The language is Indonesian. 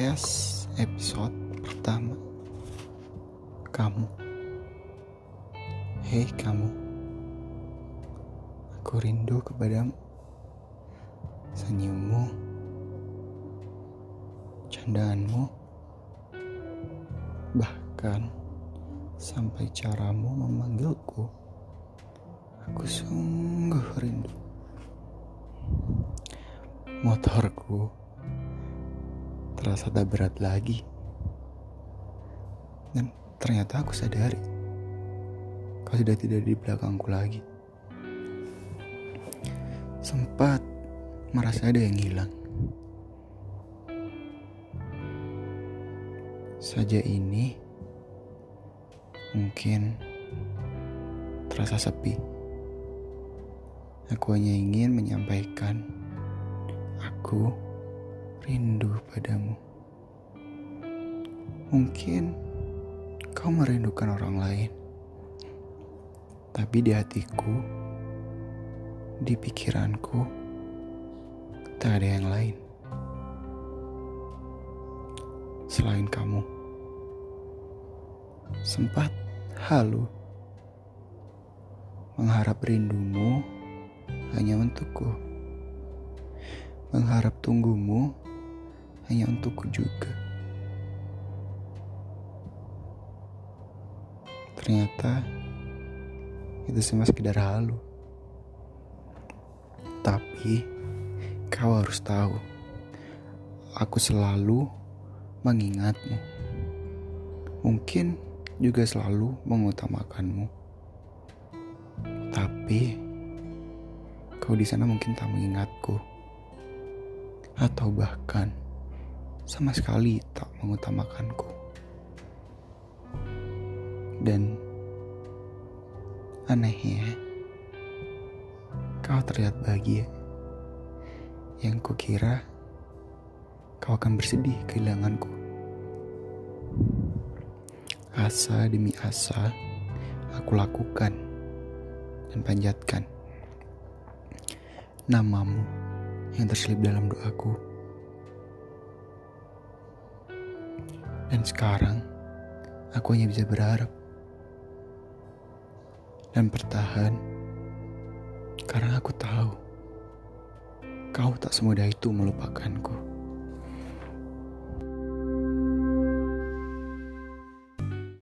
podcast episode pertama. Kamu. Hei kamu. Aku rindu kepadamu. Senyummu. Candaanmu. Bahkan Sampai caramu memanggilku Aku sungguh rindu. Motorku terasa tak berat lagi. Dan ternyata aku sadari kau sudah tidak di belakangku lagi. Sempat merasa ada yang hilang. Saja ini mungkin terasa sepi. Aku hanya ingin menyampaikan Aku rindu padamu. Mungkin kau merindukan orang lain, tapi di hatiku, di pikiranku, tak ada yang lain selain kamu. Sempat halu mengharap rindumu hanya untukku mengharap tunggumu hanya untukku juga. Ternyata itu semua sekedar halu. Tapi kau harus tahu, aku selalu mengingatmu. Mungkin juga selalu mengutamakanmu. Tapi kau di sana mungkin tak mengingatku atau bahkan sama sekali tak mengutamakanku. Dan anehnya, kau terlihat bahagia. Yang kukira kau akan bersedih kehilanganku. Asa demi asa aku lakukan dan panjatkan namamu yang terselip dalam doaku. Dan sekarang, aku hanya bisa berharap dan bertahan karena aku tahu kau tak semudah itu melupakanku.